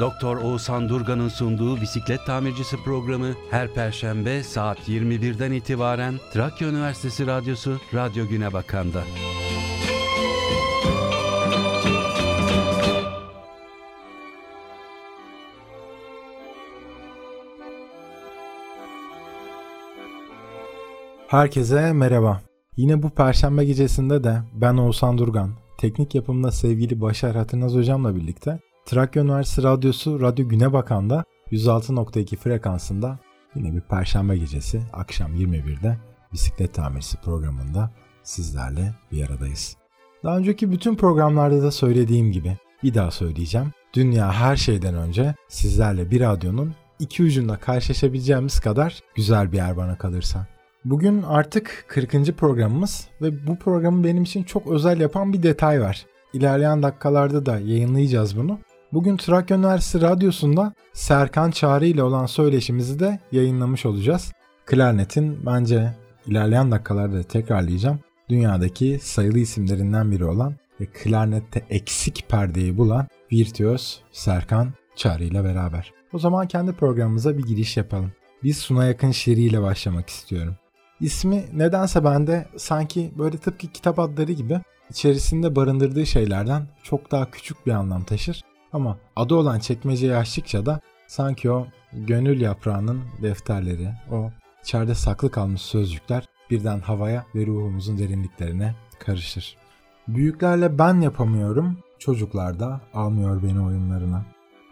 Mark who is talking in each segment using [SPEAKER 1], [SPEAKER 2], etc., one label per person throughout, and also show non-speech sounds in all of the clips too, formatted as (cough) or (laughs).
[SPEAKER 1] Doktor Oğuzhan Durgan'ın sunduğu bisiklet tamircisi programı her perşembe saat 21'den itibaren Trakya Üniversitesi Radyosu Radyo Güne Bakan'da.
[SPEAKER 2] Herkese merhaba. Yine bu perşembe gecesinde de ben Oğuzhan Durgan, teknik yapımda sevgili Başar Hatırnaz hocamla birlikte Trakya Üniversitesi Radyosu Radyo Güne Bakan'da 106.2 frekansında yine bir perşembe gecesi akşam 21'de bisiklet tamircisi programında sizlerle bir aradayız. Daha önceki bütün programlarda da söylediğim gibi bir daha söyleyeceğim. Dünya her şeyden önce sizlerle bir radyonun iki ucunda karşılaşabileceğimiz kadar güzel bir yer bana kalırsa. Bugün artık 40. programımız ve bu programı benim için çok özel yapan bir detay var. İlerleyen dakikalarda da yayınlayacağız bunu. Bugün Trakya Üniversitesi Radyosu'nda Serkan Çağrı ile olan söyleşimizi de yayınlamış olacağız. Klarnet'in bence ilerleyen dakikalarda tekrarlayacağım. Dünyadaki sayılı isimlerinden biri olan ve klarnette eksik perdeyi bulan virtüöz Serkan Çağrı ile beraber. O zaman kendi programımıza bir giriş yapalım. Biz Suna Yakın şiiriyle başlamak istiyorum. İsmi nedense bende sanki böyle tıpkı kitap adları gibi içerisinde barındırdığı şeylerden çok daha küçük bir anlam taşır. Ama adı olan çekmeceyi açtıkça da sanki o gönül yaprağının defterleri, o içeride saklı kalmış sözcükler birden havaya ve ruhumuzun derinliklerine karışır. Büyüklerle ben yapamıyorum, çocuklar da almıyor beni oyunlarına.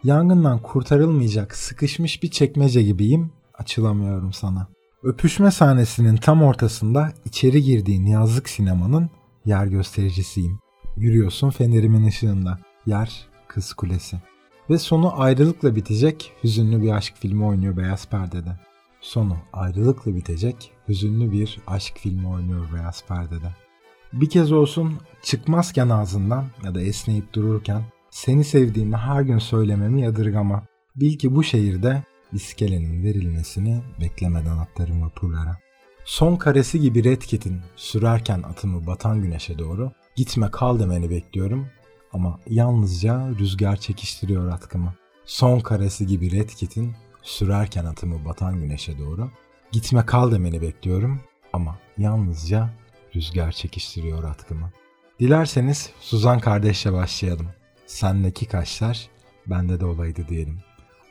[SPEAKER 2] Yangından kurtarılmayacak sıkışmış bir çekmece gibiyim, açılamıyorum sana. Öpüşme sahnesinin tam ortasında içeri girdiğin yazlık sinemanın yer göstericisiyim. Yürüyorsun fenerimin ışığında. Yer Kız Kulesi. Ve sonu ayrılıkla bitecek hüzünlü bir aşk filmi oynuyor beyaz perdede. Sonu ayrılıkla bitecek hüzünlü bir aşk filmi oynuyor beyaz perdede. Bir kez olsun çıkmazken ağzından ya da esneyip dururken seni sevdiğimi her gün söylememi yadırgama. Bil ki bu şehirde iskelenin verilmesini beklemeden atlarım vapurlara. Son karesi gibi Red Kit'in sürerken atımı batan güneşe doğru gitme kal demeni bekliyorum ama yalnızca rüzgar çekiştiriyor atkımı. Son karesi gibi Red Kit'in sürerken atımı batan güneşe doğru gitme kal demeni bekliyorum ama yalnızca rüzgar çekiştiriyor atkımı. Dilerseniz Suzan kardeşle başlayalım. Sendeki kaşlar bende de olaydı diyelim.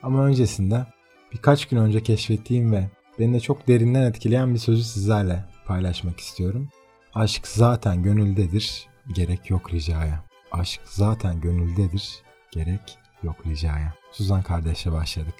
[SPEAKER 2] Ama öncesinde birkaç gün önce keşfettiğim ve beni de çok derinden etkileyen bir sözü sizlerle paylaşmak istiyorum. Aşk zaten gönüldedir, gerek yok ricaya. Aşk zaten gönüldedir, gerek yok ricaya. Suzan kardeşle başladık.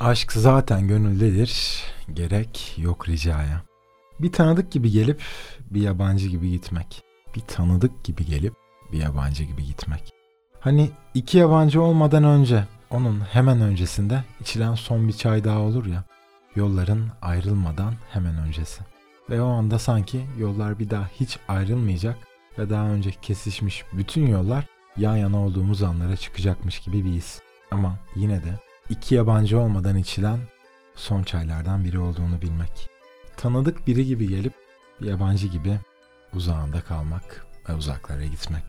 [SPEAKER 2] Aşk zaten gönüldedir, gerek yok ricaya. Bir tanıdık gibi gelip bir yabancı gibi gitmek. Bir tanıdık gibi gelip bir yabancı gibi gitmek. Hani iki yabancı olmadan önce, onun hemen öncesinde içilen son bir çay daha olur ya. Yolların ayrılmadan hemen öncesi. Ve o anda sanki yollar bir daha hiç ayrılmayacak ve daha önce kesişmiş bütün yollar yan yana olduğumuz anlara çıkacakmış gibi bir his. Ama yine de iki yabancı olmadan içilen son çaylardan biri olduğunu bilmek. Tanıdık biri gibi gelip bir yabancı gibi uzağında kalmak ve uzaklara gitmek.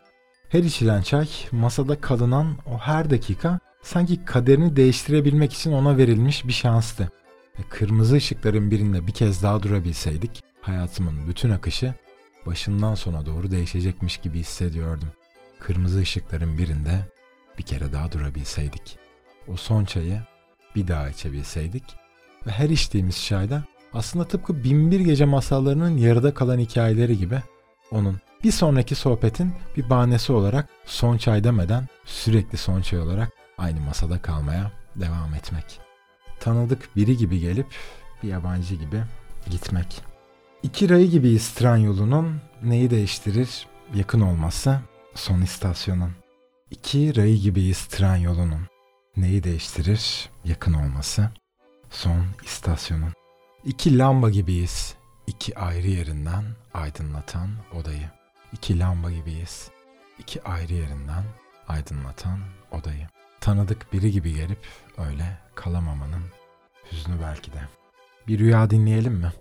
[SPEAKER 2] Her içilen çay masada kalınan o her dakika sanki kaderini değiştirebilmek için ona verilmiş bir şanstı. Ve kırmızı ışıkların birinde bir kez daha durabilseydik hayatımın bütün akışı başından sona doğru değişecekmiş gibi hissediyordum. Kırmızı ışıkların birinde bir kere daha durabilseydik. O son çayı bir daha içebilseydik ve her içtiğimiz çayda aslında tıpkı Binbir Gece masallarının yarıda kalan hikayeleri gibi onun bir sonraki sohbetin bir bahanesi olarak son çay demeden sürekli son çay olarak aynı masada kalmaya devam etmek. Tanıdık biri gibi gelip bir yabancı gibi gitmek. İki rayı gibi tren yolunun neyi değiştirir? Yakın olması son istasyonun. İki rayı gibi tren yolunun neyi değiştirir? Yakın olması son istasyonun. İki lamba gibiyiz. İki ayrı yerinden aydınlatan odayı. İki lamba gibiyiz. İki ayrı yerinden aydınlatan odayı. Tanıdık biri gibi gelip öyle kalamamanın hüznü belki de. Bir rüya dinleyelim mi?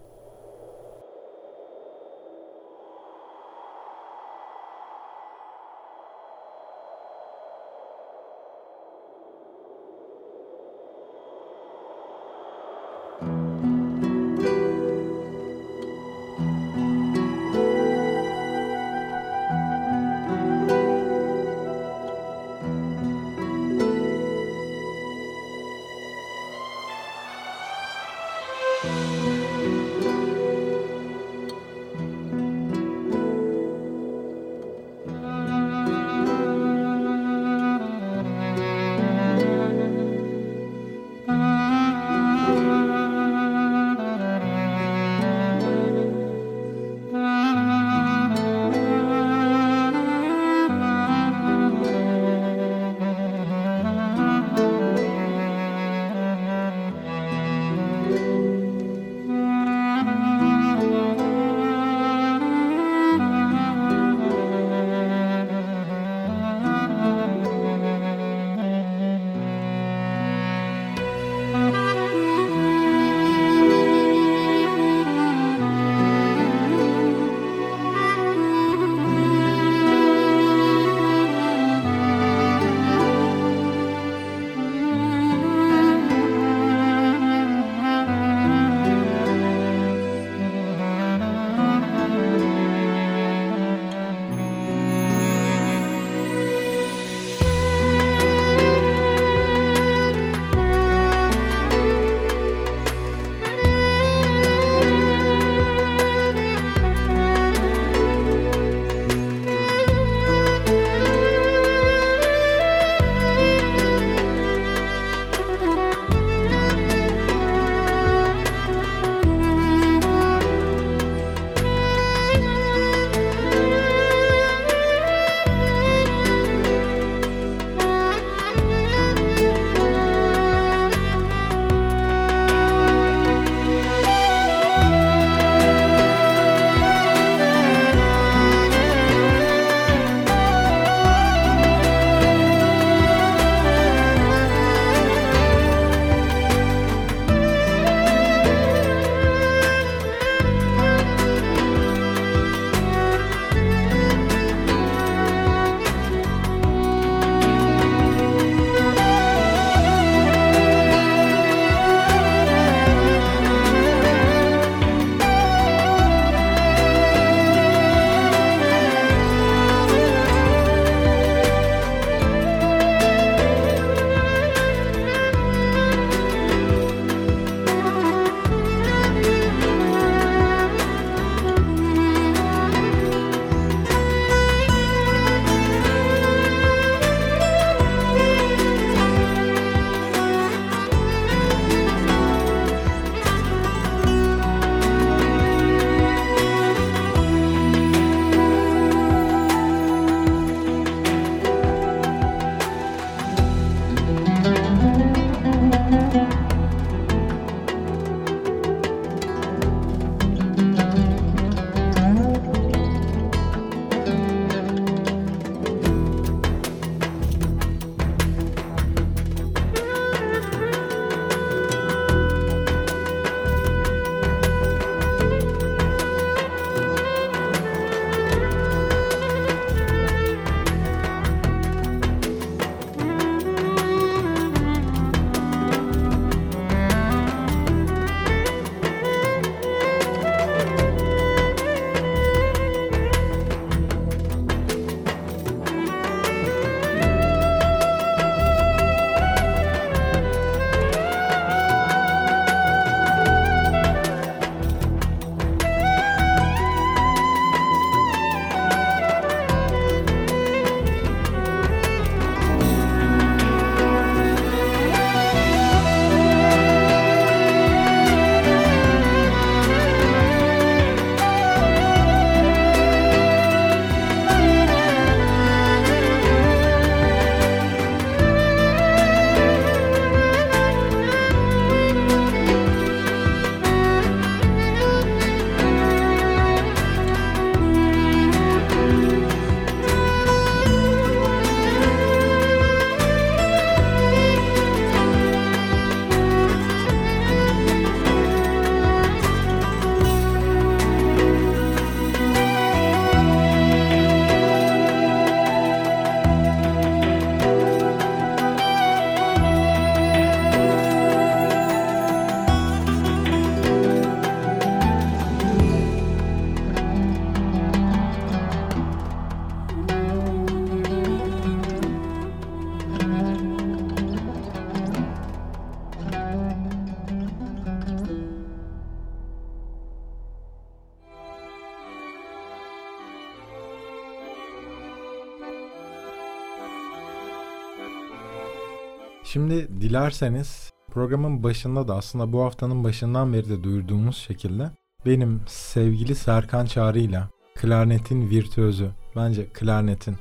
[SPEAKER 2] Dilerseniz programın başında da aslında bu haftanın başından beri de duyurduğumuz şekilde benim sevgili Serkan Çağrı ile klarnetin virtüözü, bence klarnetin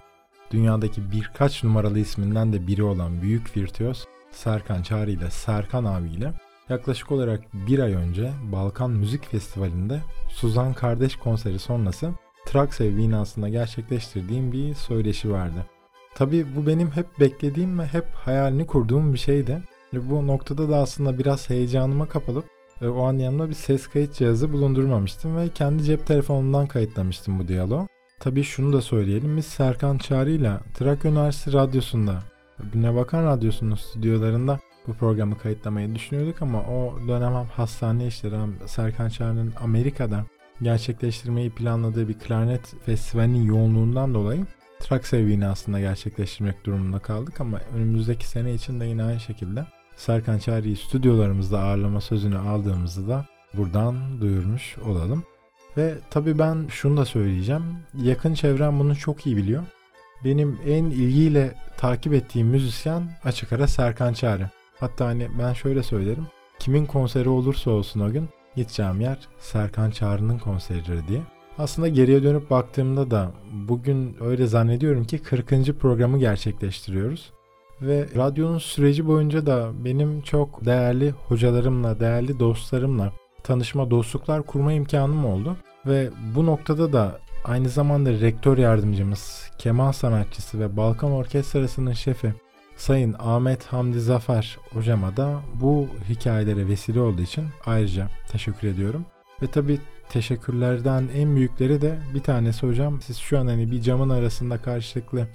[SPEAKER 2] dünyadaki birkaç numaralı isminden de biri olan büyük virtüöz Serkan Çağrı ile Serkan abiyle yaklaşık olarak bir ay önce Balkan Müzik Festivali'nde Suzan Kardeş konseri sonrası Traksev binasında gerçekleştirdiğim bir söyleşi vardı. Tabi bu benim hep beklediğim ve hep hayalini kurduğum bir şeydi. Bu noktada da aslında biraz heyecanıma kapılıp e, o an yanımda bir ses kayıt cihazı bulundurmamıştım ve kendi cep telefonumdan kayıtlamıştım bu diyaloğu. Tabii şunu da söyleyelim biz Serkan Çağrı ile Trakya Üniversitesi Radyosu'nda Güne Bakan Radyosu'nun stüdyolarında bu programı kayıtlamayı düşünüyorduk ama o dönem hem hastane işleri hem Serkan Çağrı'nın Amerika'da gerçekleştirmeyi planladığı bir klarnet festivalinin yoğunluğundan dolayı Traksev binasında gerçekleştirmek durumunda kaldık ama önümüzdeki sene için de yine aynı şekilde Serkan Çağrı'yı stüdyolarımızda ağırlama sözünü aldığımızda da buradan duyurmuş olalım. Ve tabii ben şunu da söyleyeceğim. Yakın çevrem bunu çok iyi biliyor. Benim en ilgiyle takip ettiğim müzisyen açık ara Serkan Çağrı. Hatta hani ben şöyle söylerim. Kimin konseri olursa olsun o gün gideceğim yer Serkan Çağrı'nın konseridir diye. Aslında geriye dönüp baktığımda da bugün öyle zannediyorum ki 40. programı gerçekleştiriyoruz. Ve radyonun süreci boyunca da benim çok değerli hocalarımla, değerli dostlarımla tanışma, dostluklar kurma imkanım oldu. Ve bu noktada da aynı zamanda rektör yardımcımız, keman sanatçısı ve Balkan Orkestrası'nın şefi Sayın Ahmet Hamdi Zafer hocama da bu hikayelere vesile olduğu için ayrıca teşekkür ediyorum. Ve tabi teşekkürlerden en büyükleri de bir tanesi hocam. Siz şu an hani bir camın arasında karşılıklı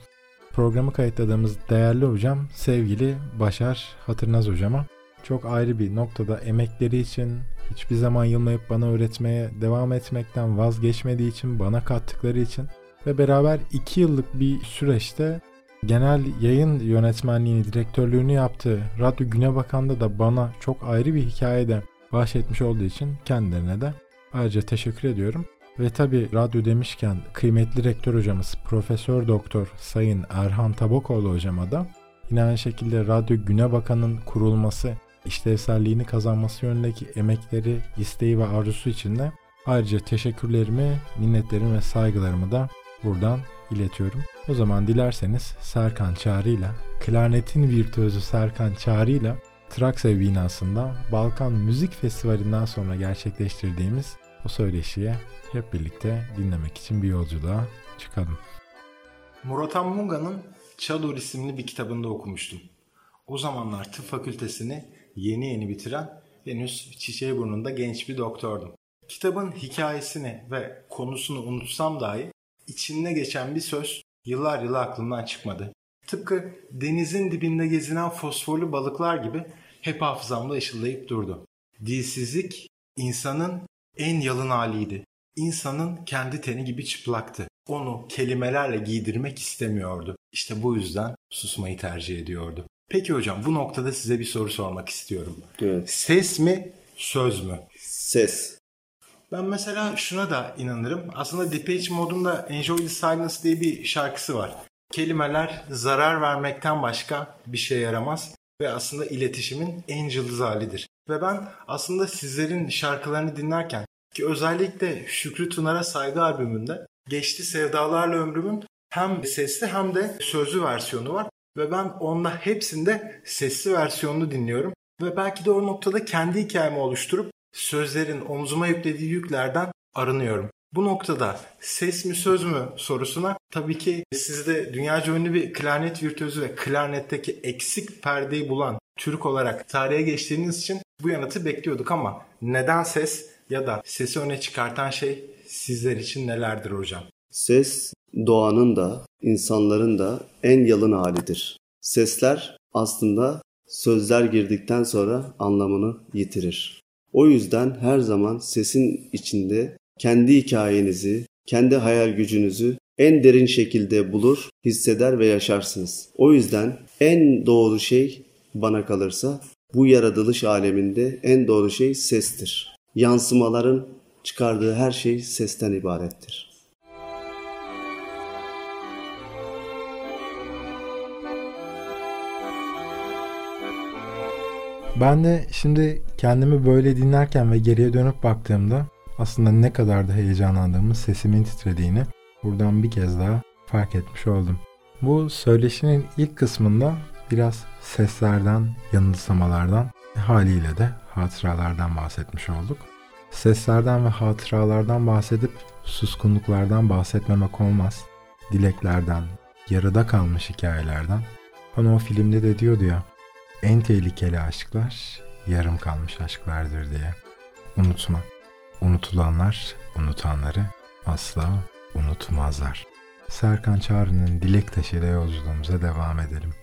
[SPEAKER 2] programı kayıtladığımız değerli hocam sevgili Başar Hatırnaz hocama çok ayrı bir noktada emekleri için hiçbir zaman yılmayıp bana öğretmeye devam etmekten vazgeçmediği için bana kattıkları için ve beraber iki yıllık bir süreçte genel yayın yönetmenliğini, direktörlüğünü yaptığı Radyo Güne Bakan'da da bana çok ayrı bir hikayede bahşetmiş olduğu için kendilerine de ayrıca teşekkür ediyorum. Ve tabi radyo demişken kıymetli rektör hocamız Profesör Doktor Sayın Erhan Tabokoğlu hocama da yine aynı şekilde Radyo Güne Bakan'ın kurulması, işlevselliğini kazanması yönündeki emekleri, isteği ve arzusu için de ayrıca teşekkürlerimi, minnetlerimi ve saygılarımı da buradan iletiyorum. O zaman dilerseniz Serkan Çağrı ile klarnetin virtüözü Serkan Çağrı ile Traksev binasında Balkan Müzik Festivali'nden sonra gerçekleştirdiğimiz o söyleşiye hep birlikte dinlemek için bir yolculuğa çıkalım. Murat Munga'nın Çadur isimli bir kitabında okumuştum. O zamanlar tıp fakültesini yeni yeni bitiren henüz çiçeği burnunda genç bir doktordum. Kitabın hikayesini ve konusunu unutsam dahi içinde geçen bir söz yıllar yılı aklımdan çıkmadı. Tıpkı denizin dibinde gezinen fosforlu balıklar gibi hep hafızamda ışıldayıp durdu. Dilsizlik insanın en yalın haliydi. İnsanın kendi teni gibi çıplaktı. Onu kelimelerle giydirmek istemiyordu. İşte bu yüzden susmayı tercih ediyordu. Peki hocam bu noktada size bir soru sormak istiyorum.
[SPEAKER 3] Evet.
[SPEAKER 2] Ses mi, söz mü?
[SPEAKER 3] Ses.
[SPEAKER 2] Ben mesela şuna da inanırım. Aslında Depeche Mode'un Enjoy the Silence diye bir şarkısı var. Kelimeler zarar vermekten başka bir şey yaramaz ve aslında iletişimin en cılız halidir. Ve ben aslında sizlerin şarkılarını dinlerken ki özellikle Şükrü Tınar'a Saygı albümünde Geçti Sevdalarla Ömrümün hem sesli hem de sözlü versiyonu var. Ve ben onda hepsinde sesli versiyonunu dinliyorum. Ve belki de o noktada kendi hikayemi oluşturup sözlerin omzuma yüklediği yüklerden arınıyorum. Bu noktada ses mi söz mü sorusuna tabii ki sizde dünyaca ünlü bir klarnet virtüözü ve klarnetteki eksik perdeyi bulan Türk olarak tarihe geçtiğiniz için bu yanıtı bekliyorduk ama neden ses ya da sesi öne çıkartan şey sizler için nelerdir hocam?
[SPEAKER 3] Ses doğanın da insanların da en yalın halidir. Sesler aslında sözler girdikten sonra anlamını yitirir. O yüzden her zaman sesin içinde kendi hikayenizi, kendi hayal gücünüzü en derin şekilde bulur, hisseder ve yaşarsınız. O yüzden en doğru şey bana kalırsa bu yaratılış aleminde en doğru şey sestir. Yansımaların çıkardığı her şey sesten ibarettir.
[SPEAKER 2] Ben de şimdi kendimi böyle dinlerken ve geriye dönüp baktığımda aslında ne kadar da heyecanlandığımı, sesimin titrediğini buradan bir kez daha fark etmiş oldum. Bu söyleşinin ilk kısmında biraz seslerden, yanılsamalardan, haliyle de hatıralardan bahsetmiş olduk. Seslerden ve hatıralardan bahsedip suskunluklardan bahsetmemek olmaz. Dileklerden, yarıda kalmış hikayelerden. Hani o filmde de diyordu ya, en tehlikeli aşklar yarım kalmış aşklardır diye. Unutma. Unutulanlar unutanları asla unutmazlar. Serkan Çağrı'nın dilek taşıyla yolculuğumuza devam edelim.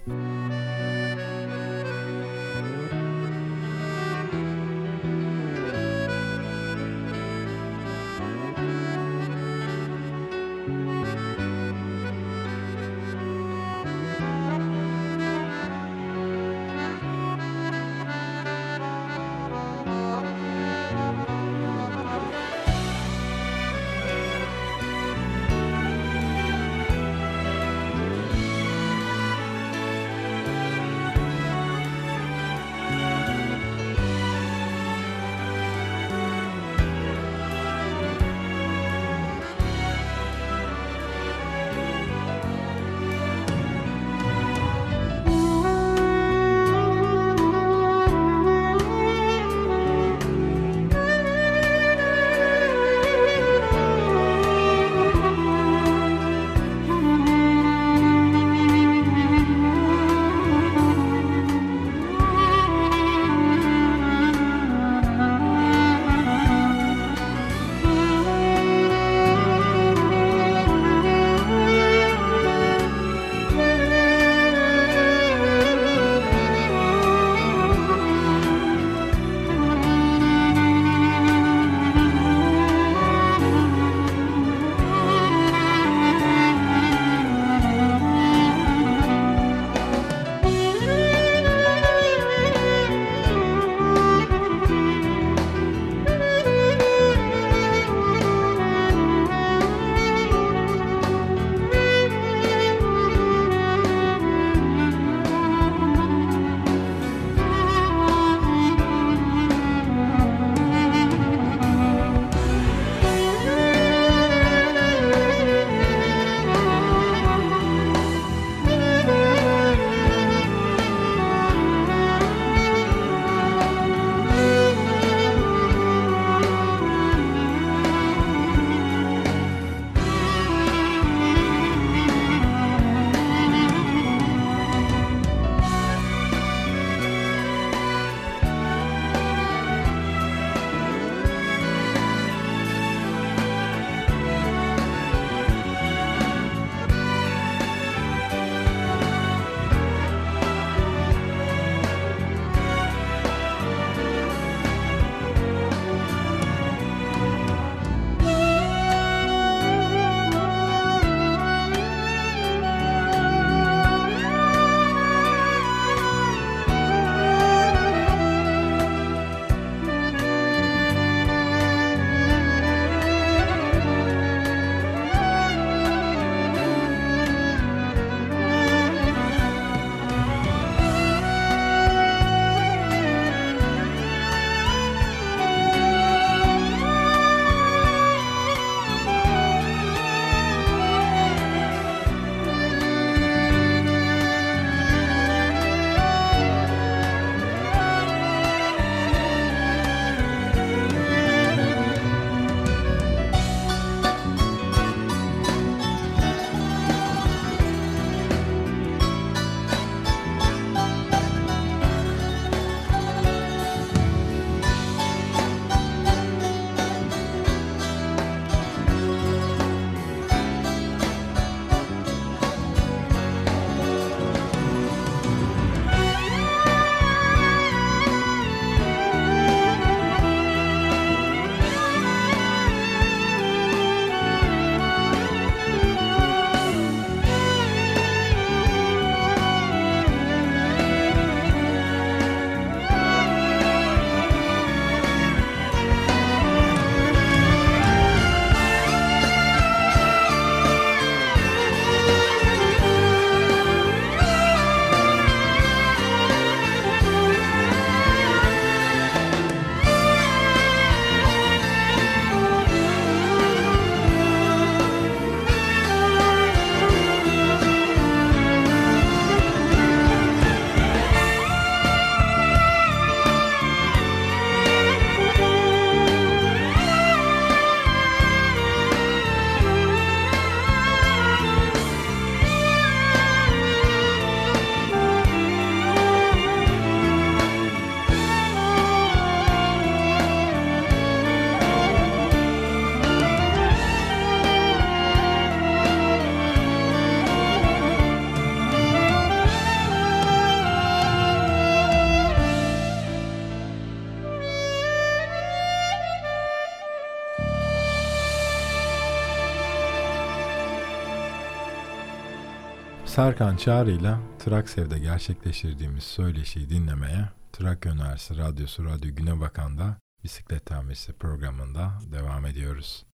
[SPEAKER 2] Serkan Çağrı ile Traksev'de gerçekleştirdiğimiz söyleşiyi dinlemeye Trakya Üniversitesi Radyosu Radyo Güne Bakan'da bisiklet tamircisi programında devam ediyoruz.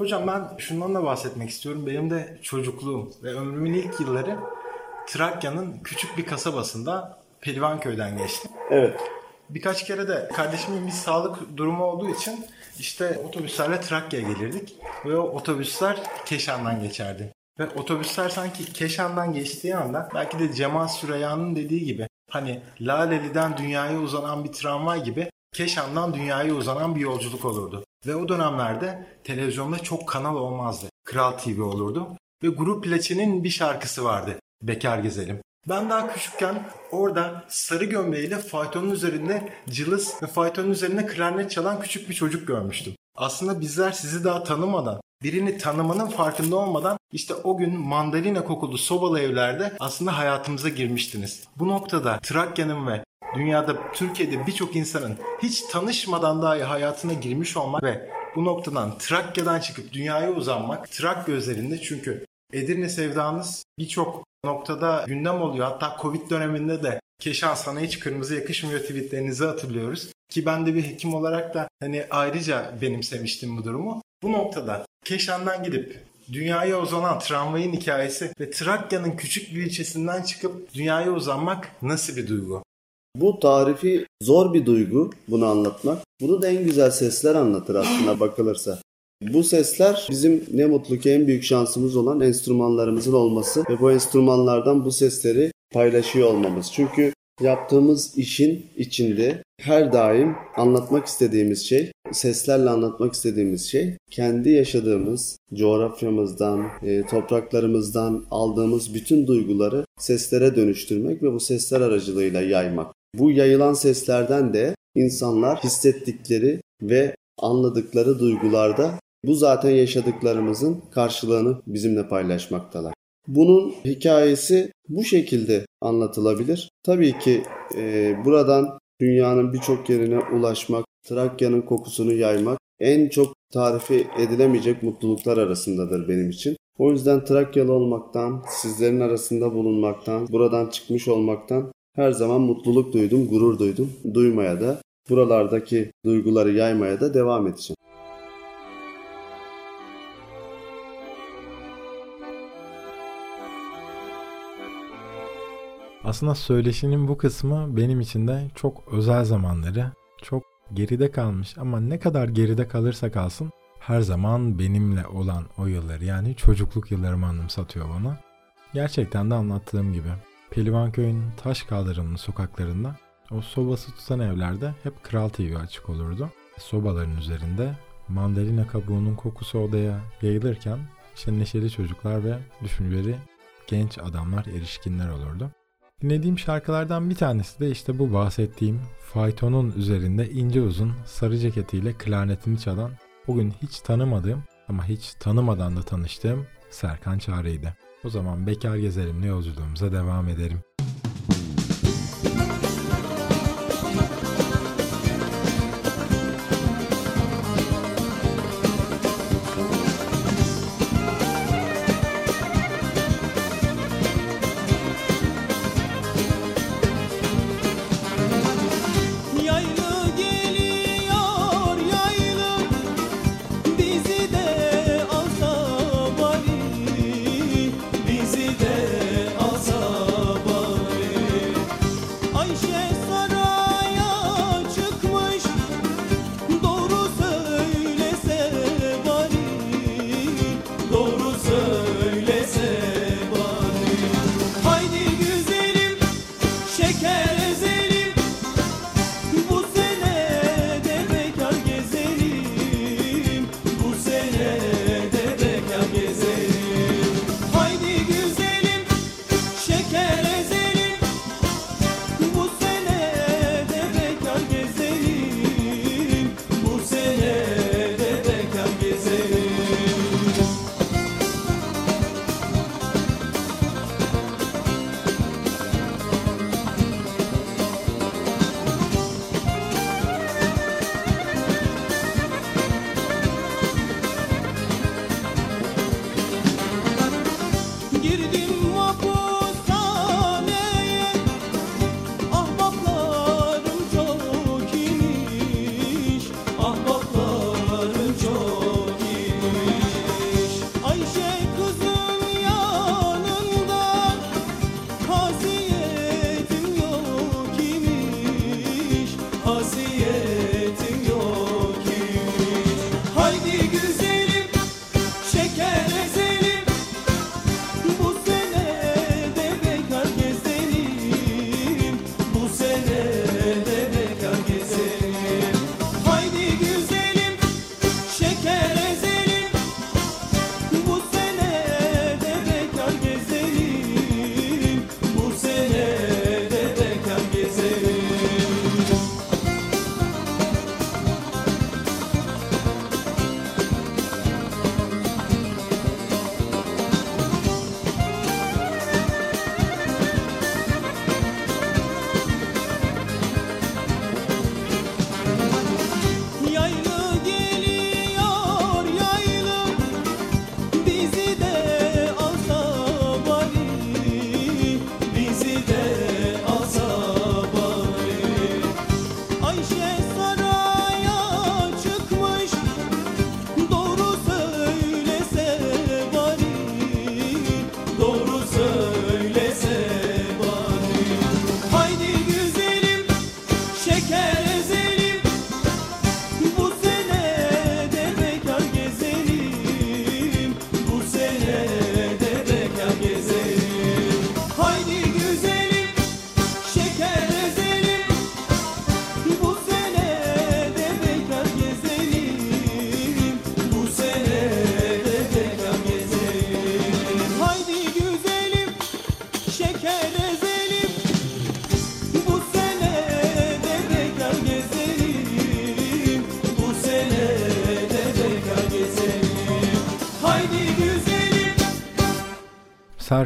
[SPEAKER 2] Hocam ben şundan da bahsetmek istiyorum. Benim de çocukluğum ve ömrümün ilk yılları Trakya'nın küçük bir kasabasında Pelivanköy'den geçti.
[SPEAKER 3] Evet.
[SPEAKER 2] Birkaç kere de kardeşimin bir sağlık durumu olduğu için işte otobüslerle Trakya'ya gelirdik. Ve o otobüsler Keşan'dan geçerdi. Ve otobüsler sanki Keşan'dan geçtiği anda belki de Cemal Süreyya'nın dediği gibi hani Laleli'den dünyaya uzanan bir tramvay gibi Keşan'dan dünyaya uzanan bir yolculuk olurdu. Ve o dönemlerde televizyonda çok kanal olmazdı. Kral TV olurdu. Ve Grup Laçin'in bir şarkısı vardı. Bekar Gezelim. Ben daha küçükken orada sarı gömleğiyle faytonun üzerinde cılız ve faytonun üzerinde klarnet çalan küçük bir çocuk görmüştüm. Aslında bizler sizi daha tanımadan, birini tanımanın farkında olmadan işte o gün mandalina kokulu sobalı evlerde aslında hayatımıza girmiştiniz. Bu noktada Trakya'nın ve dünyada Türkiye'de birçok insanın hiç tanışmadan dahi hayatına girmiş olmak ve bu noktadan Trakya'dan çıkıp dünyaya uzanmak Trakya özelinde çünkü Edirne sevdanız birçok noktada gündem oluyor. Hatta Covid döneminde de Keşan sana hiç kırmızı yakışmıyor tweetlerinizi hatırlıyoruz. Ki ben de bir hekim olarak da hani ayrıca benimsemiştim bu durumu. Bu noktada Keşan'dan gidip dünyaya uzanan tramvayın hikayesi ve Trakya'nın küçük bir ilçesinden çıkıp dünyaya uzanmak nasıl bir duygu?
[SPEAKER 3] Bu tarifi zor bir duygu bunu anlatmak. Bunu da en güzel sesler anlatır aslında (laughs) bakılırsa. Bu sesler bizim ne mutlu ki en büyük şansımız olan enstrümanlarımızın olması ve bu enstrümanlardan bu sesleri paylaşıyor olmamız. Çünkü yaptığımız işin içinde her daim anlatmak istediğimiz şey, seslerle anlatmak istediğimiz şey kendi yaşadığımız coğrafyamızdan, e, topraklarımızdan aldığımız bütün duyguları seslere dönüştürmek ve bu sesler aracılığıyla yaymak. Bu yayılan seslerden de insanlar hissettikleri ve anladıkları duygularda bu zaten yaşadıklarımızın karşılığını bizimle paylaşmaktalar. Bunun hikayesi bu şekilde anlatılabilir. Tabii ki e, buradan dünyanın birçok yerine ulaşmak, Trakya'nın kokusunu yaymak en çok tarifi edilemeyecek mutluluklar arasındadır benim için. O yüzden Trakyalı olmaktan, sizlerin arasında bulunmaktan, buradan çıkmış olmaktan her zaman mutluluk duydum, gurur duydum. Duymaya da, buralardaki duyguları yaymaya da devam edeceğim.
[SPEAKER 2] Aslında söyleşinin bu kısmı benim için de çok özel zamanları, çok geride kalmış ama ne kadar geride kalırsa kalsın her zaman benimle olan o yılları yani çocukluk yıllarımı anımsatıyor bana. Gerçekten de anlattığım gibi Pelivanköy'ün taş kaldırımlı sokaklarında o sobası tutan evlerde hep Kral TV açık olurdu. Sobaların üzerinde mandalina kabuğunun kokusu odaya yayılırken işte neşeli çocuklar ve düşünceli genç adamlar, erişkinler olurdu. Dinlediğim şarkılardan bir tanesi de işte bu bahsettiğim faytonun üzerinde ince uzun sarı ceketiyle klarnetini çalan bugün hiç tanımadığım ama hiç tanımadan da tanıştığım Serkan Çağrı'ydı. O zaman bekar gezelimle yolculuğumuza devam edelim.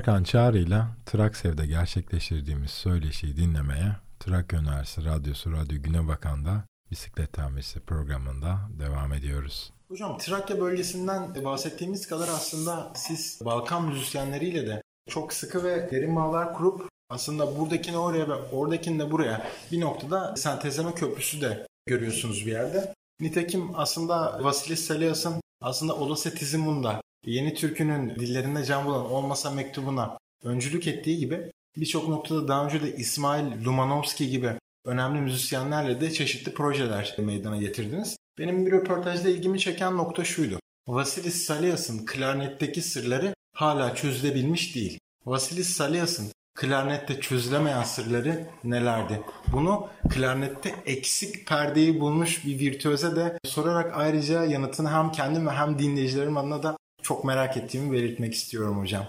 [SPEAKER 2] Serkan Çağrı ile Traksev'de gerçekleştirdiğimiz söyleşiyi dinlemeye Trakya Üniversitesi Radyosu Radyo Güne Bakan'da bisiklet tamirisi programında devam ediyoruz. Hocam Trakya bölgesinden bahsettiğimiz kadar aslında siz Balkan müzisyenleriyle de çok sıkı ve derin bağlar kurup aslında buradakini oraya ve oradakini de buraya bir noktada sentezleme köprüsü de görüyorsunuz bir yerde. Nitekim aslında Vasilis Salias'ın aslında Olasetizm'un da Yeni Türkü'nün dillerinde can bulan olmasa mektubuna öncülük ettiği gibi birçok noktada daha önce de İsmail Lumanovski gibi önemli müzisyenlerle de çeşitli projeler meydana getirdiniz. Benim bir röportajda ilgimi çeken nokta şuydu. Vasilis Salias'ın klarnetteki sırları hala çözülebilmiş değil. Vasilis Salias'ın klarnette çözülemeyen sırları nelerdi? Bunu klarnette eksik perdeyi bulmuş bir virtüöze de sorarak ayrıca yanıtını hem kendim ve hem dinleyicilerim adına da çok merak ettiğimi belirtmek istiyorum hocam.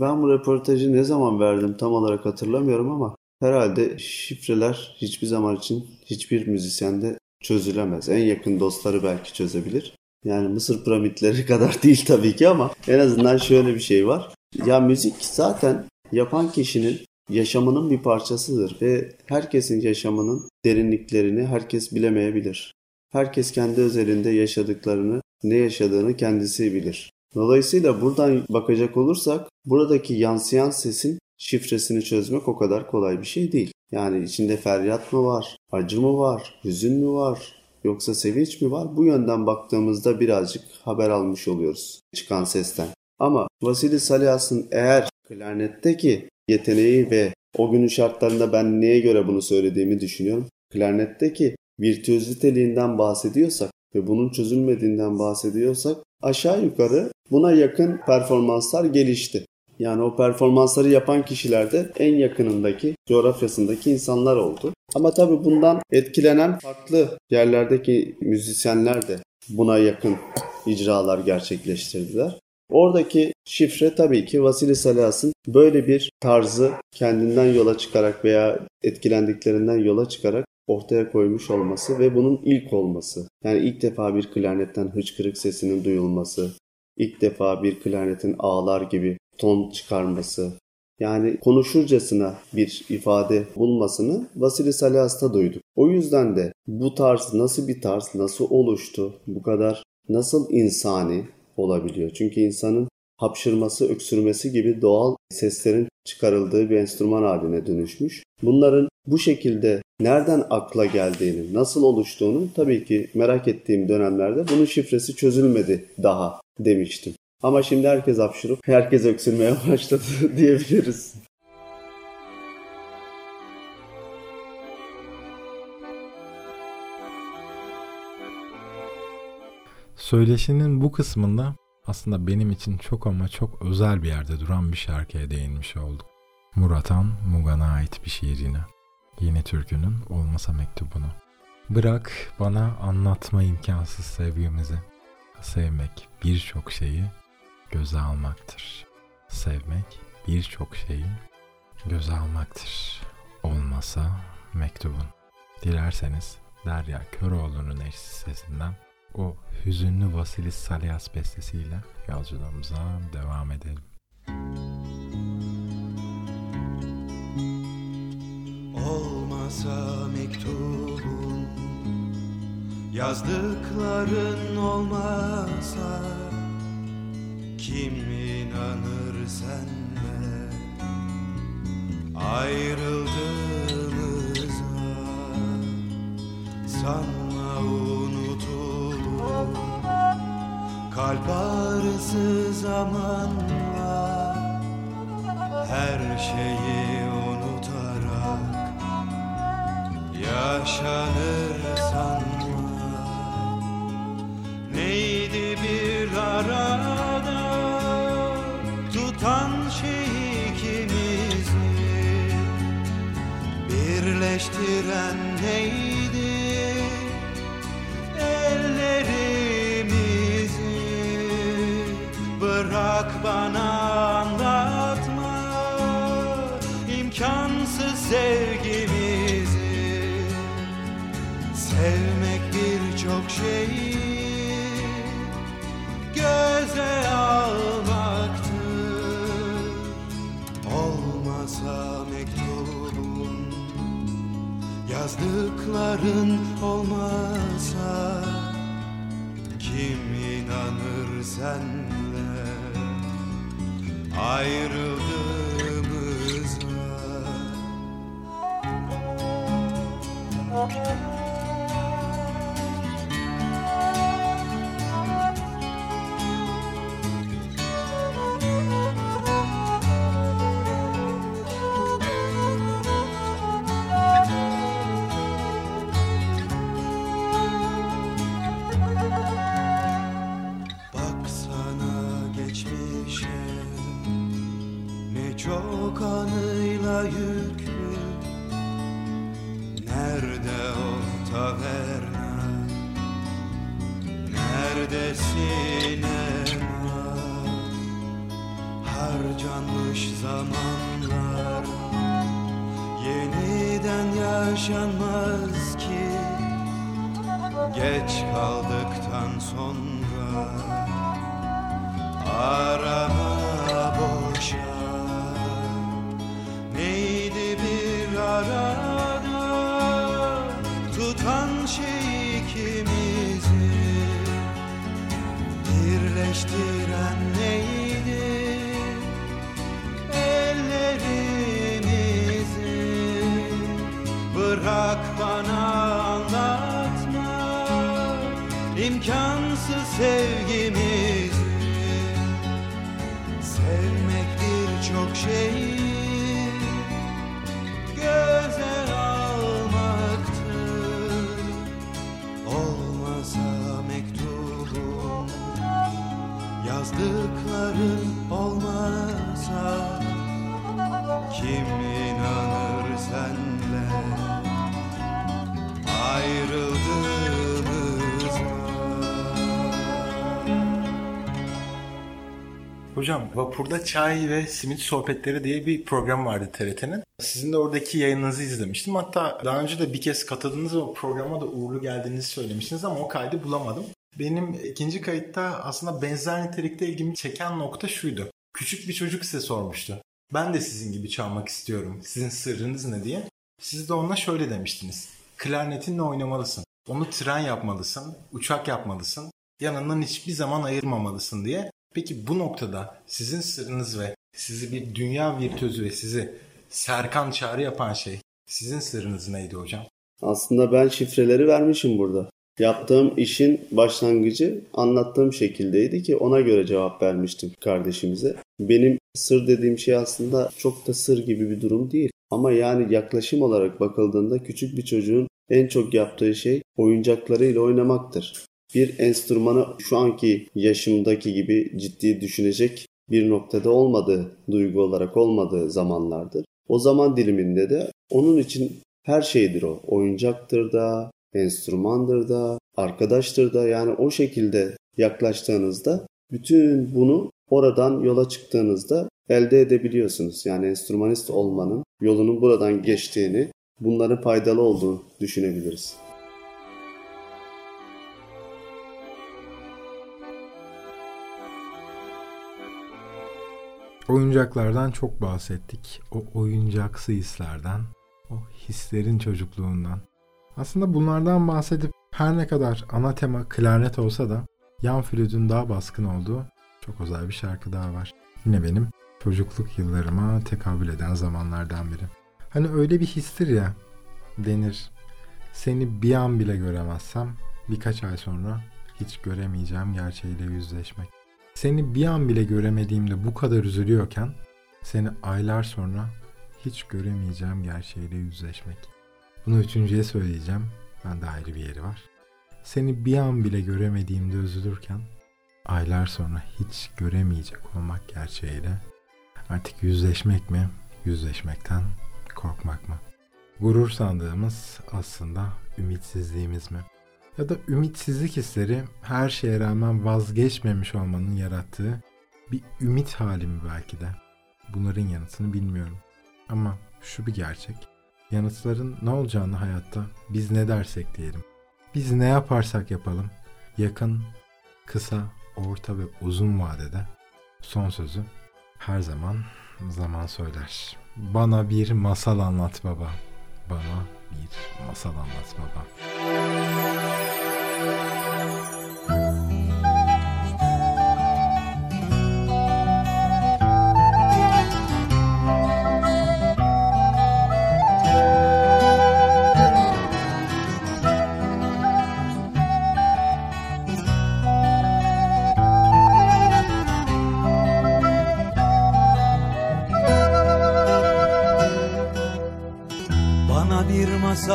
[SPEAKER 3] Ben bu röportajı ne zaman verdim tam olarak hatırlamıyorum ama herhalde şifreler hiçbir zaman için hiçbir müzisyende çözülemez. En yakın dostları belki çözebilir. Yani Mısır piramitleri (laughs) kadar değil tabii ki ama en azından şöyle bir şey var. Ya müzik zaten yapan kişinin yaşamının bir parçasıdır ve herkesin yaşamının derinliklerini herkes bilemeyebilir. Herkes kendi özelinde yaşadıklarını, ne yaşadığını kendisi bilir. Dolayısıyla buradan bakacak olursak buradaki yansıyan sesin şifresini çözmek o kadar kolay bir şey değil. Yani içinde feryat mı var, acı mı var, hüzün mü var, yoksa sevinç mi var? Bu yönden baktığımızda birazcık haber almış oluyoruz çıkan sesten. Ama Vasili Salias'ın eğer klarnetteki yeteneği ve o günün şartlarında ben neye göre bunu söylediğimi düşünüyorum. Klarnetteki virtüöziteliğinden bahsediyorsak ve bunun çözülmediğinden bahsediyorsak aşağı yukarı buna yakın performanslar gelişti. Yani o performansları yapan kişiler de en yakınındaki, coğrafyasındaki insanlar oldu. Ama tabii bundan etkilenen farklı yerlerdeki müzisyenler de buna yakın icralar gerçekleştirdiler. Oradaki şifre tabii ki Vasili Salas'ın böyle bir tarzı kendinden yola çıkarak veya etkilendiklerinden yola çıkarak ortaya koymuş olması ve bunun ilk olması. Yani ilk defa bir klarnetten hıçkırık sesinin duyulması, ilk defa bir klarnetin ağlar gibi ton çıkarması, yani konuşurcasına bir ifade bulmasını Vasili Salas'ta duyduk. O yüzden de bu tarz nasıl bir tarz, nasıl oluştu, bu kadar nasıl insani olabiliyor? Çünkü insanın hapşırması, öksürmesi gibi doğal seslerin çıkarıldığı bir enstrüman haline dönüşmüş. Bunların bu şekilde nereden akla geldiğini, nasıl oluştuğunu tabii ki merak ettiğim dönemlerde bunun şifresi çözülmedi daha demiştim. Ama şimdi herkes hapşırıp herkes öksürmeye (laughs) başladı diyebiliriz.
[SPEAKER 2] Söyleşinin bu kısmında aslında benim için çok ama çok özel bir yerde duran bir şarkıya değinmiş olduk. Muratan Mugan'a ait bir şiir yine. Yeni türkünün olmasa mektubunu. Bırak bana anlatma imkansız sevgimizi. Sevmek birçok şeyi göze almaktır. Sevmek birçok şeyi göze almaktır. Olmasa mektubun. Dilerseniz Derya Köroğlu'nun eşsiz sesinden o hüzünlü Vasilis Salias bestesiyle yolculuğumuza devam edelim.
[SPEAKER 4] Olmasa mektubun Yazdıkların olmasa Kim inanır senle? Ayrıldığımıza Sanma unutulur. Kalp ağrısı zamanla Her şeyi Yaşanır sanma Neydi bir arada Tutan şey ikimizi? Birleştiren neydi Ellerimizi? Bırak bana anlatma imkansız sevgimizi şeyi göze almaktır. Olmasa mektubun yazdıkların olmasa Kim inanır senle? Ayrıldığımıza Baksana
[SPEAKER 2] Hocam vapurda çay ve simit sohbetleri diye bir program vardı TRT'nin. Sizin de oradaki yayınınızı izlemiştim. Hatta daha önce de bir kez katıldınız ve o programa da uğurlu geldiğinizi söylemiştiniz ama o kaydı bulamadım. Benim ikinci kayıtta aslında benzer nitelikte ilgimi çeken nokta şuydu. Küçük bir çocuk size sormuştu. Ben de sizin gibi çalmak istiyorum. Sizin sırrınız ne diye. Siz de ona şöyle demiştiniz. Klarnetinle oynamalısın. Onu tren yapmalısın, uçak yapmalısın. Yanından hiçbir zaman ayırmamalısın diye. Peki bu noktada sizin sırrınız ve sizi bir dünya virtüözü ve sizi Serkan Çağrı yapan şey sizin sırrınız neydi hocam?
[SPEAKER 3] Aslında ben şifreleri vermişim burada. Yaptığım işin başlangıcı anlattığım şekildeydi ki ona göre cevap vermiştim kardeşimize. Benim sır dediğim şey aslında çok da sır gibi bir durum değil. Ama yani yaklaşım olarak bakıldığında küçük bir çocuğun en çok yaptığı şey oyuncaklarıyla oynamaktır. Bir enstrümanı şu anki yaşımdaki gibi ciddi düşünecek bir noktada olmadığı, duygu olarak olmadığı zamanlardır. O zaman diliminde de onun için her şeydir o. Oyuncaktır da, enstrümandır da, arkadaştır da yani o şekilde yaklaştığınızda bütün bunu oradan yola çıktığınızda elde edebiliyorsunuz. Yani enstrümanist olmanın yolunun buradan geçtiğini, bunların faydalı olduğunu düşünebiliriz.
[SPEAKER 2] Oyuncaklardan çok bahsettik. O oyuncaksı hislerden, o hislerin çocukluğundan. Aslında bunlardan bahsedip her ne kadar ana tema klarnet olsa da yan flütün daha baskın olduğu çok özel bir şarkı daha var. Yine benim çocukluk yıllarıma tekabül eden zamanlardan biri. Hani öyle bir histir ya denir. Seni bir an bile göremezsem birkaç ay sonra hiç göremeyeceğim gerçeğiyle yüzleşmek. Seni bir an bile göremediğimde bu kadar üzülüyorken seni aylar sonra hiç göremeyeceğim gerçeğiyle yüzleşmek. Bunu üçüncüye söyleyeceğim. Ben de ayrı bir yeri var. Seni bir an bile göremediğimde üzülürken aylar sonra hiç göremeyecek olmak gerçeğiyle artık yüzleşmek mi, yüzleşmekten korkmak mı? Gurur sandığımız aslında ümitsizliğimiz mi? Ya da ümitsizlik hisleri her şeye rağmen vazgeçmemiş olmanın yarattığı bir ümit hali mi belki de? Bunların yanıtını bilmiyorum. Ama şu bir gerçek. Yanıtların ne olacağını hayatta biz ne dersek diyelim. Biz ne yaparsak yapalım yakın, kısa, orta ve uzun vadede son sözü her zaman zaman söyler. Bana bir masal anlat baba. Bana bir masal anlat baba.
[SPEAKER 4] Bana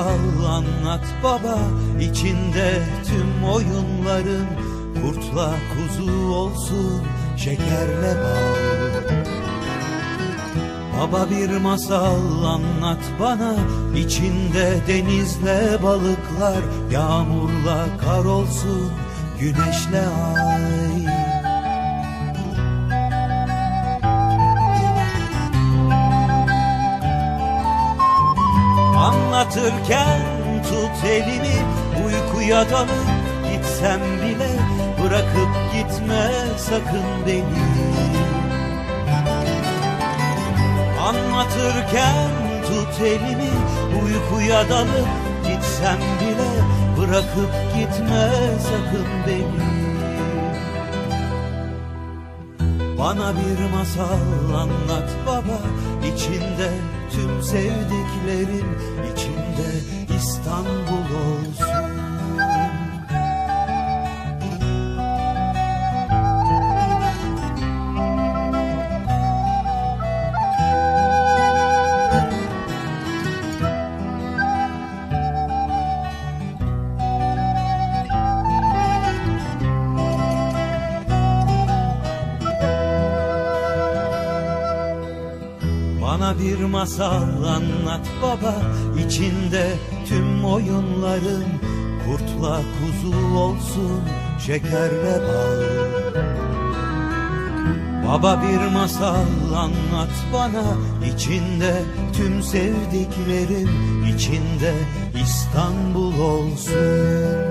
[SPEAKER 4] masal anlat baba içinde tüm oyunların Kurtla kuzu olsun şekerle bal. Baba bir masal anlat bana içinde denizle balıklar Yağmurla kar olsun güneşle ay Anlatırken tut elimi uykuya dalıp gitsem bile bırakıp gitme sakın beni. Anlatırken tut elimi uykuya dalıp gitsem bile bırakıp gitme sakın beni. Bana bir masal anlat baba içinde tüm sevdiklerim İstanbul olsun masal anlat baba. İçinde tüm oyunların Kurtla kuzu olsun şekerle bal. Baba bir masal anlat bana. İçinde tüm sevdiklerim içinde İstanbul olsun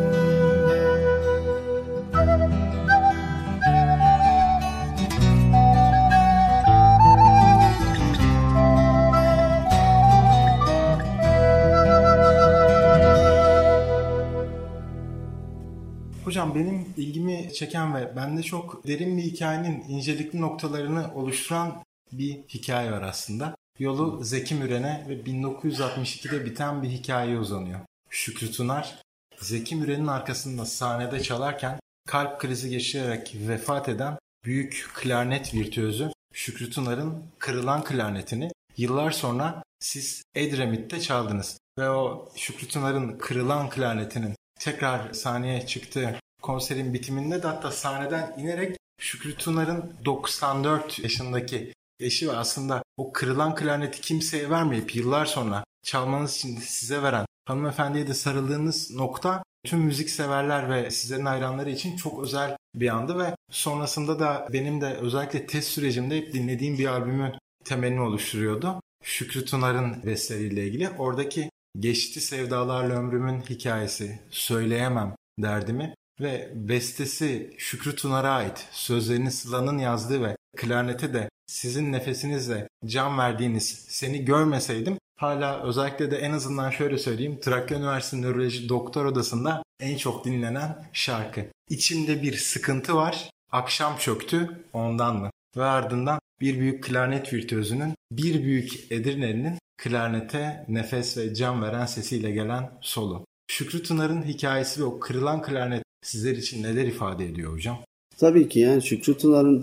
[SPEAKER 2] çeken ve bende çok derin bir hikayenin incelikli noktalarını oluşturan bir hikaye var aslında. Yolu Zeki Müren'e ve 1962'de biten bir hikayeye uzanıyor. Şükrü Tunar, Zeki Müren'in arkasında sahnede çalarken kalp krizi geçirerek vefat eden büyük klarnet virtüözü Şükrü Tunar'ın kırılan klarnetini yıllar sonra siz Edremit'te çaldınız. Ve o Şükrü Tunar'ın kırılan klarnetinin tekrar sahneye çıktığı konserin bitiminde de hatta sahneden inerek Şükrü Tunar'ın 94 yaşındaki eşi ve aslında o kırılan klarneti kimseye vermeyip yıllar sonra çalmanız için size veren hanımefendiye de sarıldığınız nokta tüm müzik severler ve sizlerin hayranları için çok özel bir andı ve sonrasında da benim de özellikle test sürecimde hep dinlediğim bir albümün temelini oluşturuyordu. Şükrü Tunar'ın besteleriyle ilgili. Oradaki geçti sevdalarla ömrümün hikayesi, söyleyemem derdimi ve bestesi Şükrü Tunar'a ait sözlerini Sıla'nın yazdığı ve klarnete de sizin nefesinizle can verdiğiniz seni görmeseydim hala özellikle de en azından şöyle söyleyeyim Trakya Üniversitesi Nöroloji Doktor Odası'nda en çok dinlenen şarkı. İçimde bir sıkıntı var, akşam çöktü ondan mı? Ve ardından bir büyük klarnet virtüözünün, bir büyük Edirne'nin klarnete nefes ve can veren sesiyle gelen solo. Şükrü Tınar'ın hikayesi ve o kırılan klarnet sizler için neler ifade ediyor hocam?
[SPEAKER 3] Tabii ki yani Şükrü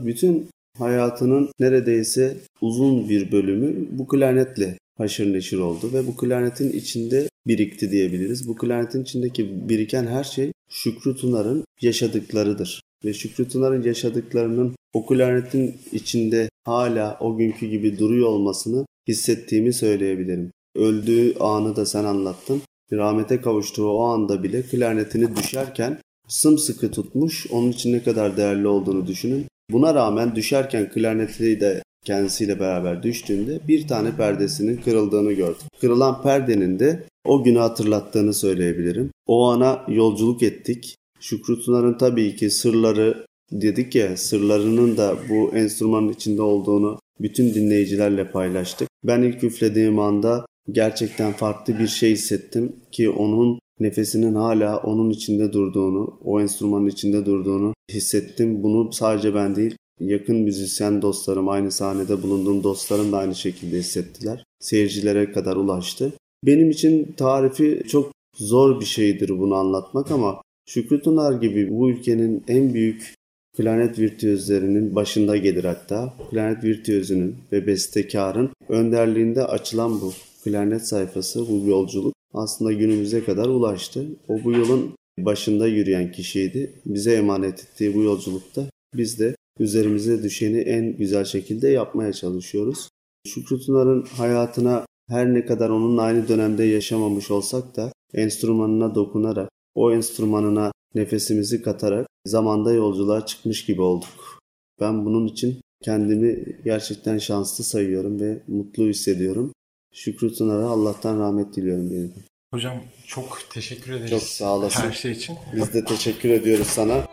[SPEAKER 3] bütün hayatının neredeyse uzun bir bölümü bu klarnetle haşır neşir oldu ve bu klarnetin içinde birikti diyebiliriz. Bu klarnetin içindeki biriken her şey Şükrü Tunar'ın yaşadıklarıdır. Ve Şükrü Tunar'ın yaşadıklarının o klarnetin içinde hala o günkü gibi duruyor olmasını hissettiğimi söyleyebilirim. Öldüğü anı da sen anlattın. Rahmete kavuştuğu o anda bile klarnetini düşerken sımsıkı tutmuş. Onun için ne kadar değerli olduğunu düşünün. Buna rağmen düşerken klarneti de kendisiyle beraber düştüğünde bir tane perdesinin kırıldığını gördüm. Kırılan perdenin de o günü hatırlattığını söyleyebilirim. O ana yolculuk ettik. Şükrü Tunar'ın tabii ki sırları dedik ya sırlarının da bu enstrümanın içinde olduğunu bütün dinleyicilerle paylaştık. Ben ilk üflediğim anda gerçekten farklı bir şey hissettim ki onun nefesinin hala onun içinde durduğunu, o enstrümanın içinde durduğunu hissettim. Bunu sadece ben değil, yakın müzisyen dostlarım, aynı sahnede bulunduğum dostlarım da aynı şekilde hissettiler. Seyircilere kadar ulaştı. Benim için tarifi çok zor bir şeydir bunu anlatmak ama Şükrü Tunar gibi bu ülkenin en büyük Planet virtüözlerinin başında gelir hatta. Planet virtüözünün ve bestekarın önderliğinde açılan bu Planet sayfası, bu yolculuk aslında günümüze kadar ulaştı. O bu yolun başında yürüyen kişiydi. Bize emanet ettiği bu yolculukta biz de üzerimize düşeni en güzel şekilde yapmaya çalışıyoruz. Şükrü Tunar'ın hayatına her ne kadar onunla aynı dönemde yaşamamış olsak da enstrümanına dokunarak, o enstrümanına nefesimizi katarak zamanda yolculuğa çıkmış gibi olduk. Ben bunun için kendimi gerçekten şanslı sayıyorum ve mutlu hissediyorum. Şükrü Tunar'a Allah'tan rahmet diliyorum benim.
[SPEAKER 2] Hocam çok teşekkür ederiz.
[SPEAKER 3] Çok sağ olasın.
[SPEAKER 2] Her şey için.
[SPEAKER 3] Biz de teşekkür ediyoruz sana.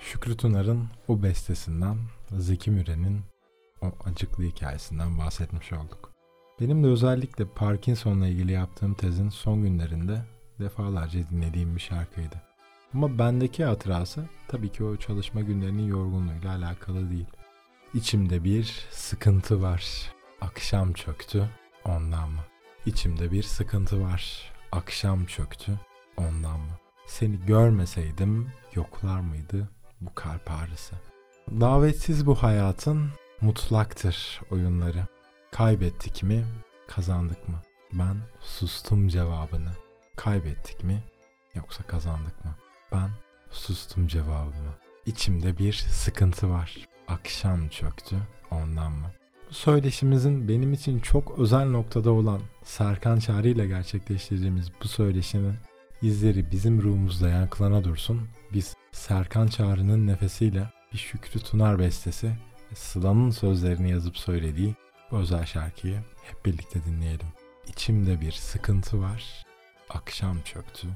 [SPEAKER 2] Şükrü Tunar'ın o bestesinden, Zeki Müren'in o acıklı hikayesinden bahsetmiş olduk. Benim de özellikle Parkinson'la ilgili yaptığım tezin son günlerinde defalarca dinlediğim bir şarkıydı. Ama bendeki hatırası tabii ki o çalışma günlerinin yorgunluğuyla alakalı değil. İçimde bir sıkıntı var. Akşam çöktü ondan mı? İçimde bir sıkıntı var. Akşam çöktü ondan mı? Seni görmeseydim yoklar mıydı bu kalp ağrısı? Davetsiz bu hayatın mutlaktır oyunları. Kaybettik mi, kazandık mı? Ben sustum cevabını. Kaybettik mi, yoksa kazandık mı? Ben sustum cevabımı. İçimde bir sıkıntı var. Akşam çöktü ondan mı? Bu söyleşimizin benim için çok özel noktada olan Serkan Çağrı ile gerçekleştirdiğimiz bu söyleşinin izleri bizim ruhumuzda yankılana dursun. Biz Serkan Çağrı'nın nefesiyle bir Şükrü Tunar bestesi Sıla'nın sözlerini yazıp söylediği bu özel şarkıyı hep birlikte dinleyelim. İçimde bir sıkıntı var. Akşam çöktü.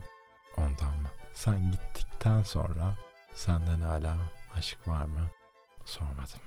[SPEAKER 2] Ondan mı? Sen gittikten sonra senden hala aşk var mı? Sormadım.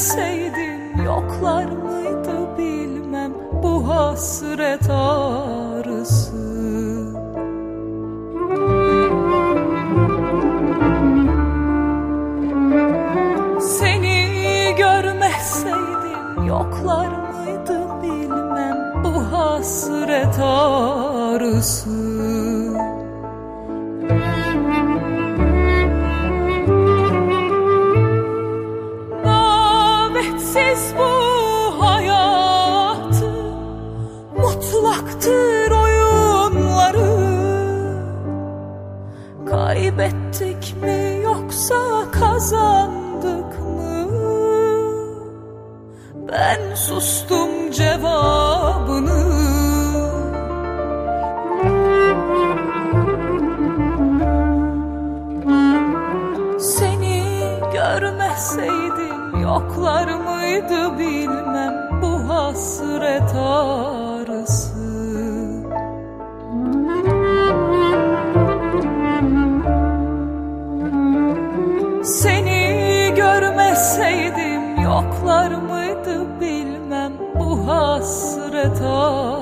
[SPEAKER 5] Gelseydin yoklar mıydı bilmem bu hasret ağrısı. Seni görmeseydim yoklar mıydı bilmem bu hasret ağrısı. Koklar mıydı bilmem bu hasret ağrısı? Seni görmeseydim yoklar mıydı bilmem bu hasret ağrısı?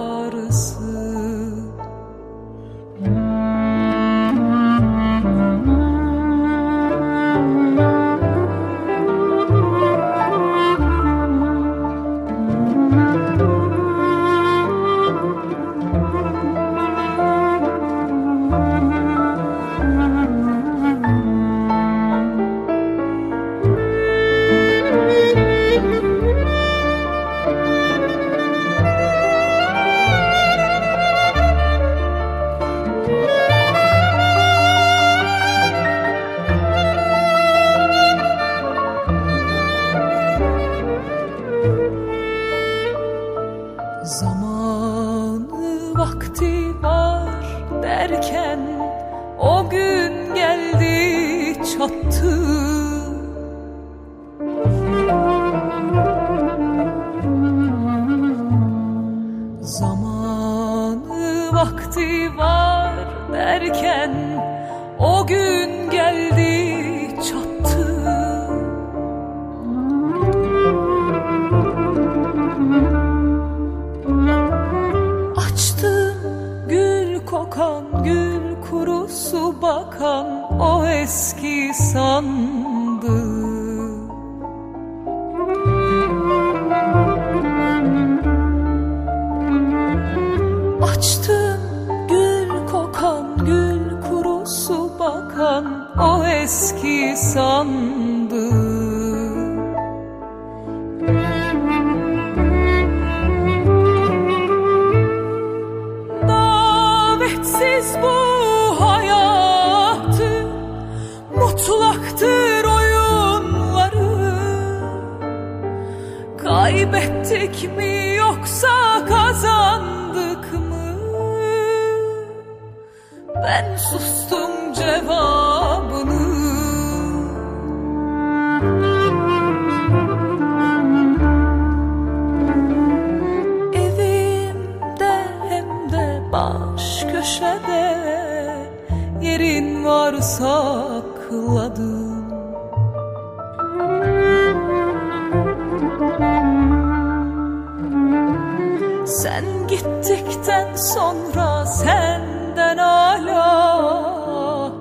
[SPEAKER 5] sonra senden ala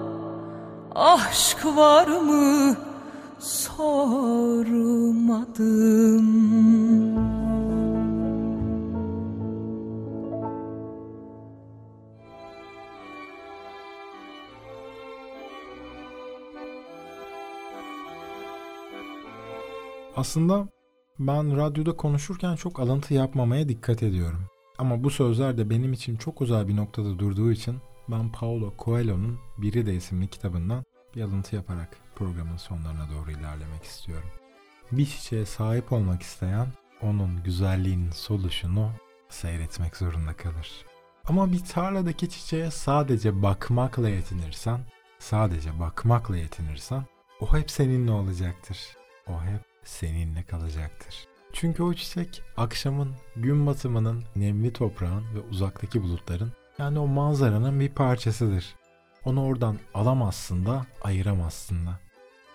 [SPEAKER 5] Aşk var mı sormadım
[SPEAKER 2] Aslında ben radyoda konuşurken çok alıntı yapmamaya dikkat ediyorum. Ama bu sözler de benim için çok uzak bir noktada durduğu için ben Paulo Coelho'nun Biri de isimli kitabından bir alıntı yaparak programın sonlarına doğru ilerlemek istiyorum. Bir çiçeğe sahip olmak isteyen onun güzelliğinin soluşunu seyretmek zorunda kalır. Ama bir tarladaki çiçeğe sadece bakmakla yetinirsen, sadece bakmakla yetinirsen o hep seninle olacaktır. O hep seninle kalacaktır. Çünkü o çiçek akşamın, gün batımının, nemli toprağın ve uzaktaki bulutların yani o manzaranın bir parçasıdır. Onu oradan alamazsın da ayıramazsın da.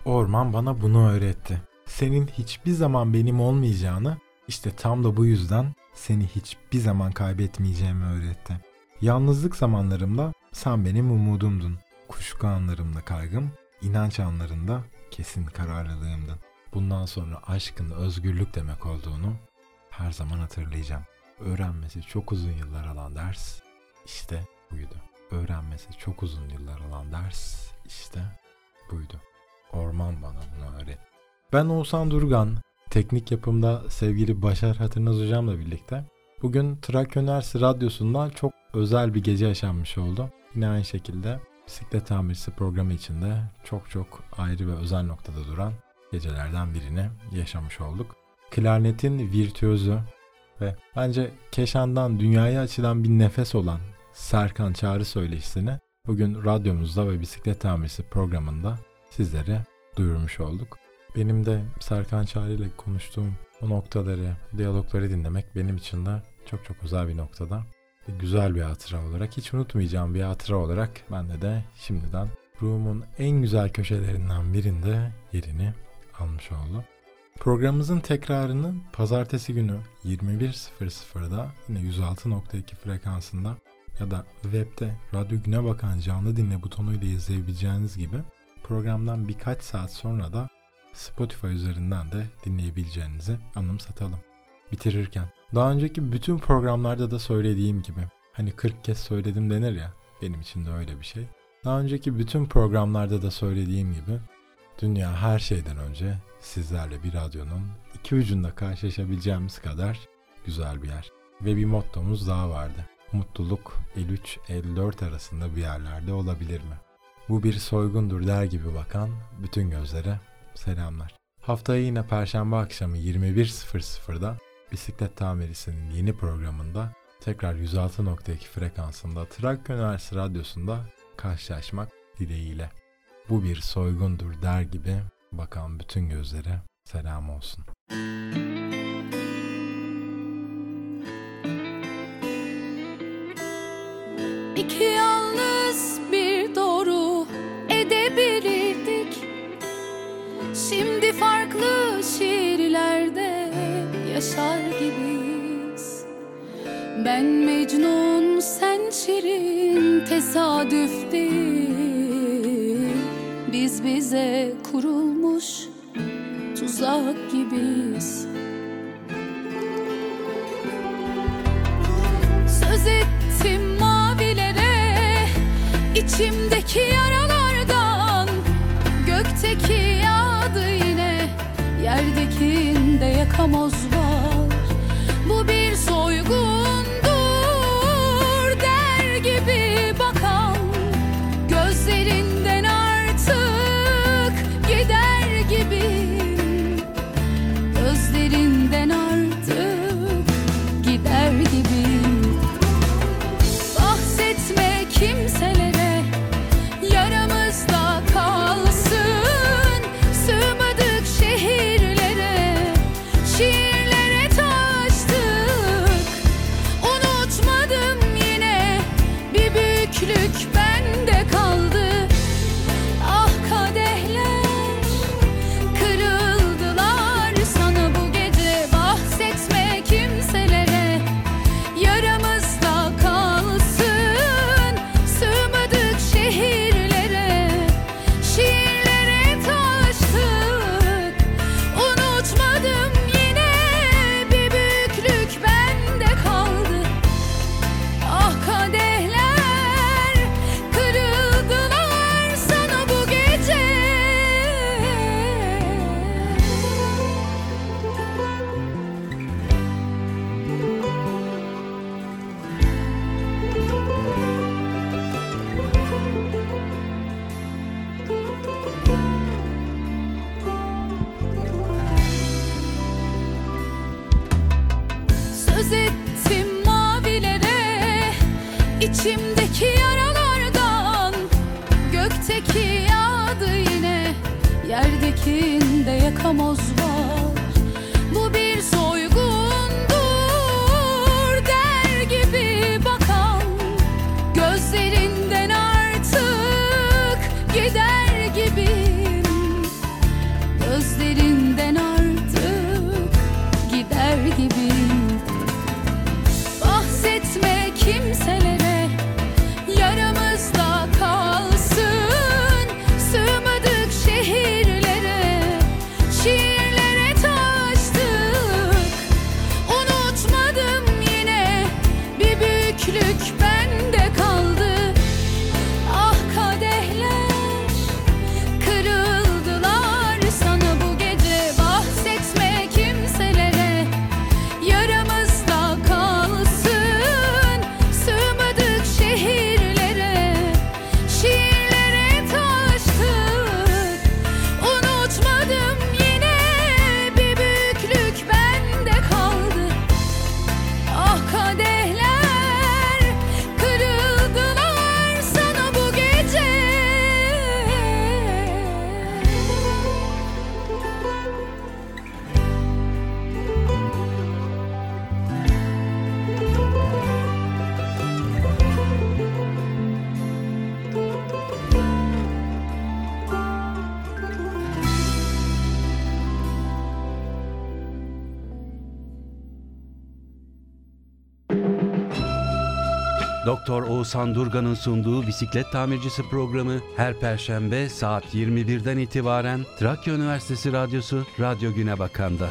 [SPEAKER 2] Orman bana bunu öğretti. Senin hiçbir zaman benim olmayacağını, işte tam da bu yüzden seni hiçbir zaman kaybetmeyeceğimi öğretti. Yalnızlık zamanlarımda sen benim umudumdun. Kuşku anlarımda kaygım, inanç anlarında kesin kararlılığımdın. Bundan sonra aşkın özgürlük demek olduğunu her zaman hatırlayacağım. Öğrenmesi çok uzun yıllar alan ders işte buydu. Öğrenmesi çok uzun yıllar alan ders işte buydu. Orman bana bunu öğretti. Ben Oğuzhan Durgan, teknik yapımda sevgili Başar Hatırnaz hocamla birlikte bugün Trakya Üniversitesi Radyosu'nda çok özel bir gece yaşanmış oldu. Yine aynı şekilde bisiklet tamircisi programı içinde çok çok ayrı ve özel noktada duran gecelerden birini yaşamış olduk. Klarnetin virtüözü ve bence Keşan'dan dünyaya açılan bir nefes olan Serkan Çağrı söyleşisini bugün radyomuzda ve bisiklet tamircisi programında sizlere duyurmuş olduk. Benim de Serkan Çağrı ile konuştuğum o noktaları, diyalogları dinlemek benim için de çok çok özel bir noktada. Ve güzel bir hatıra olarak, hiç unutmayacağım bir hatıra olarak bende de şimdiden ruhumun en güzel köşelerinden birinde yerini almış oldu. Programımızın tekrarını pazartesi günü 21.00'da yine 106.2 frekansında ya da webde Radyo Güne Bakan canlı dinle butonuyla izleyebileceğiniz gibi programdan birkaç saat sonra da Spotify üzerinden de dinleyebileceğinizi anımsatalım. Bitirirken daha önceki bütün programlarda da söylediğim gibi hani 40 kez söyledim denir ya benim için de öyle bir şey. Daha önceki bütün programlarda da söylediğim gibi dünya her şeyden önce sizlerle bir radyonun iki ucunda karşılaşabileceğimiz kadar güzel bir yer. Ve bir mottomuz daha vardı. Mutluluk 53-54 arasında bir yerlerde olabilir mi? Bu bir soygundur der gibi bakan bütün gözlere selamlar. Haftaya yine Perşembe akşamı 21.00'da Bisiklet Tamirisi'nin yeni programında tekrar 106.2 frekansında Trakya Üniversitesi Radyosu'nda karşılaşmak dileğiyle. Bu bir soygundur der gibi bakan bütün gözlere selam olsun.
[SPEAKER 6] İki yalnız bir doğru edebilirdik. Şimdi farklı şiirlerde yaşar gibiyiz. Ben Mecnun sen Şirin tesadüf değil Biz bize kurulmuş tuzak gibiyiz içinde yakamoz var
[SPEAKER 4] Doğu Sandurga'nın sunduğu bisiklet tamircisi programı her perşembe saat 21'den itibaren Trakya Üniversitesi Radyosu Radyo Güne Bakan'da.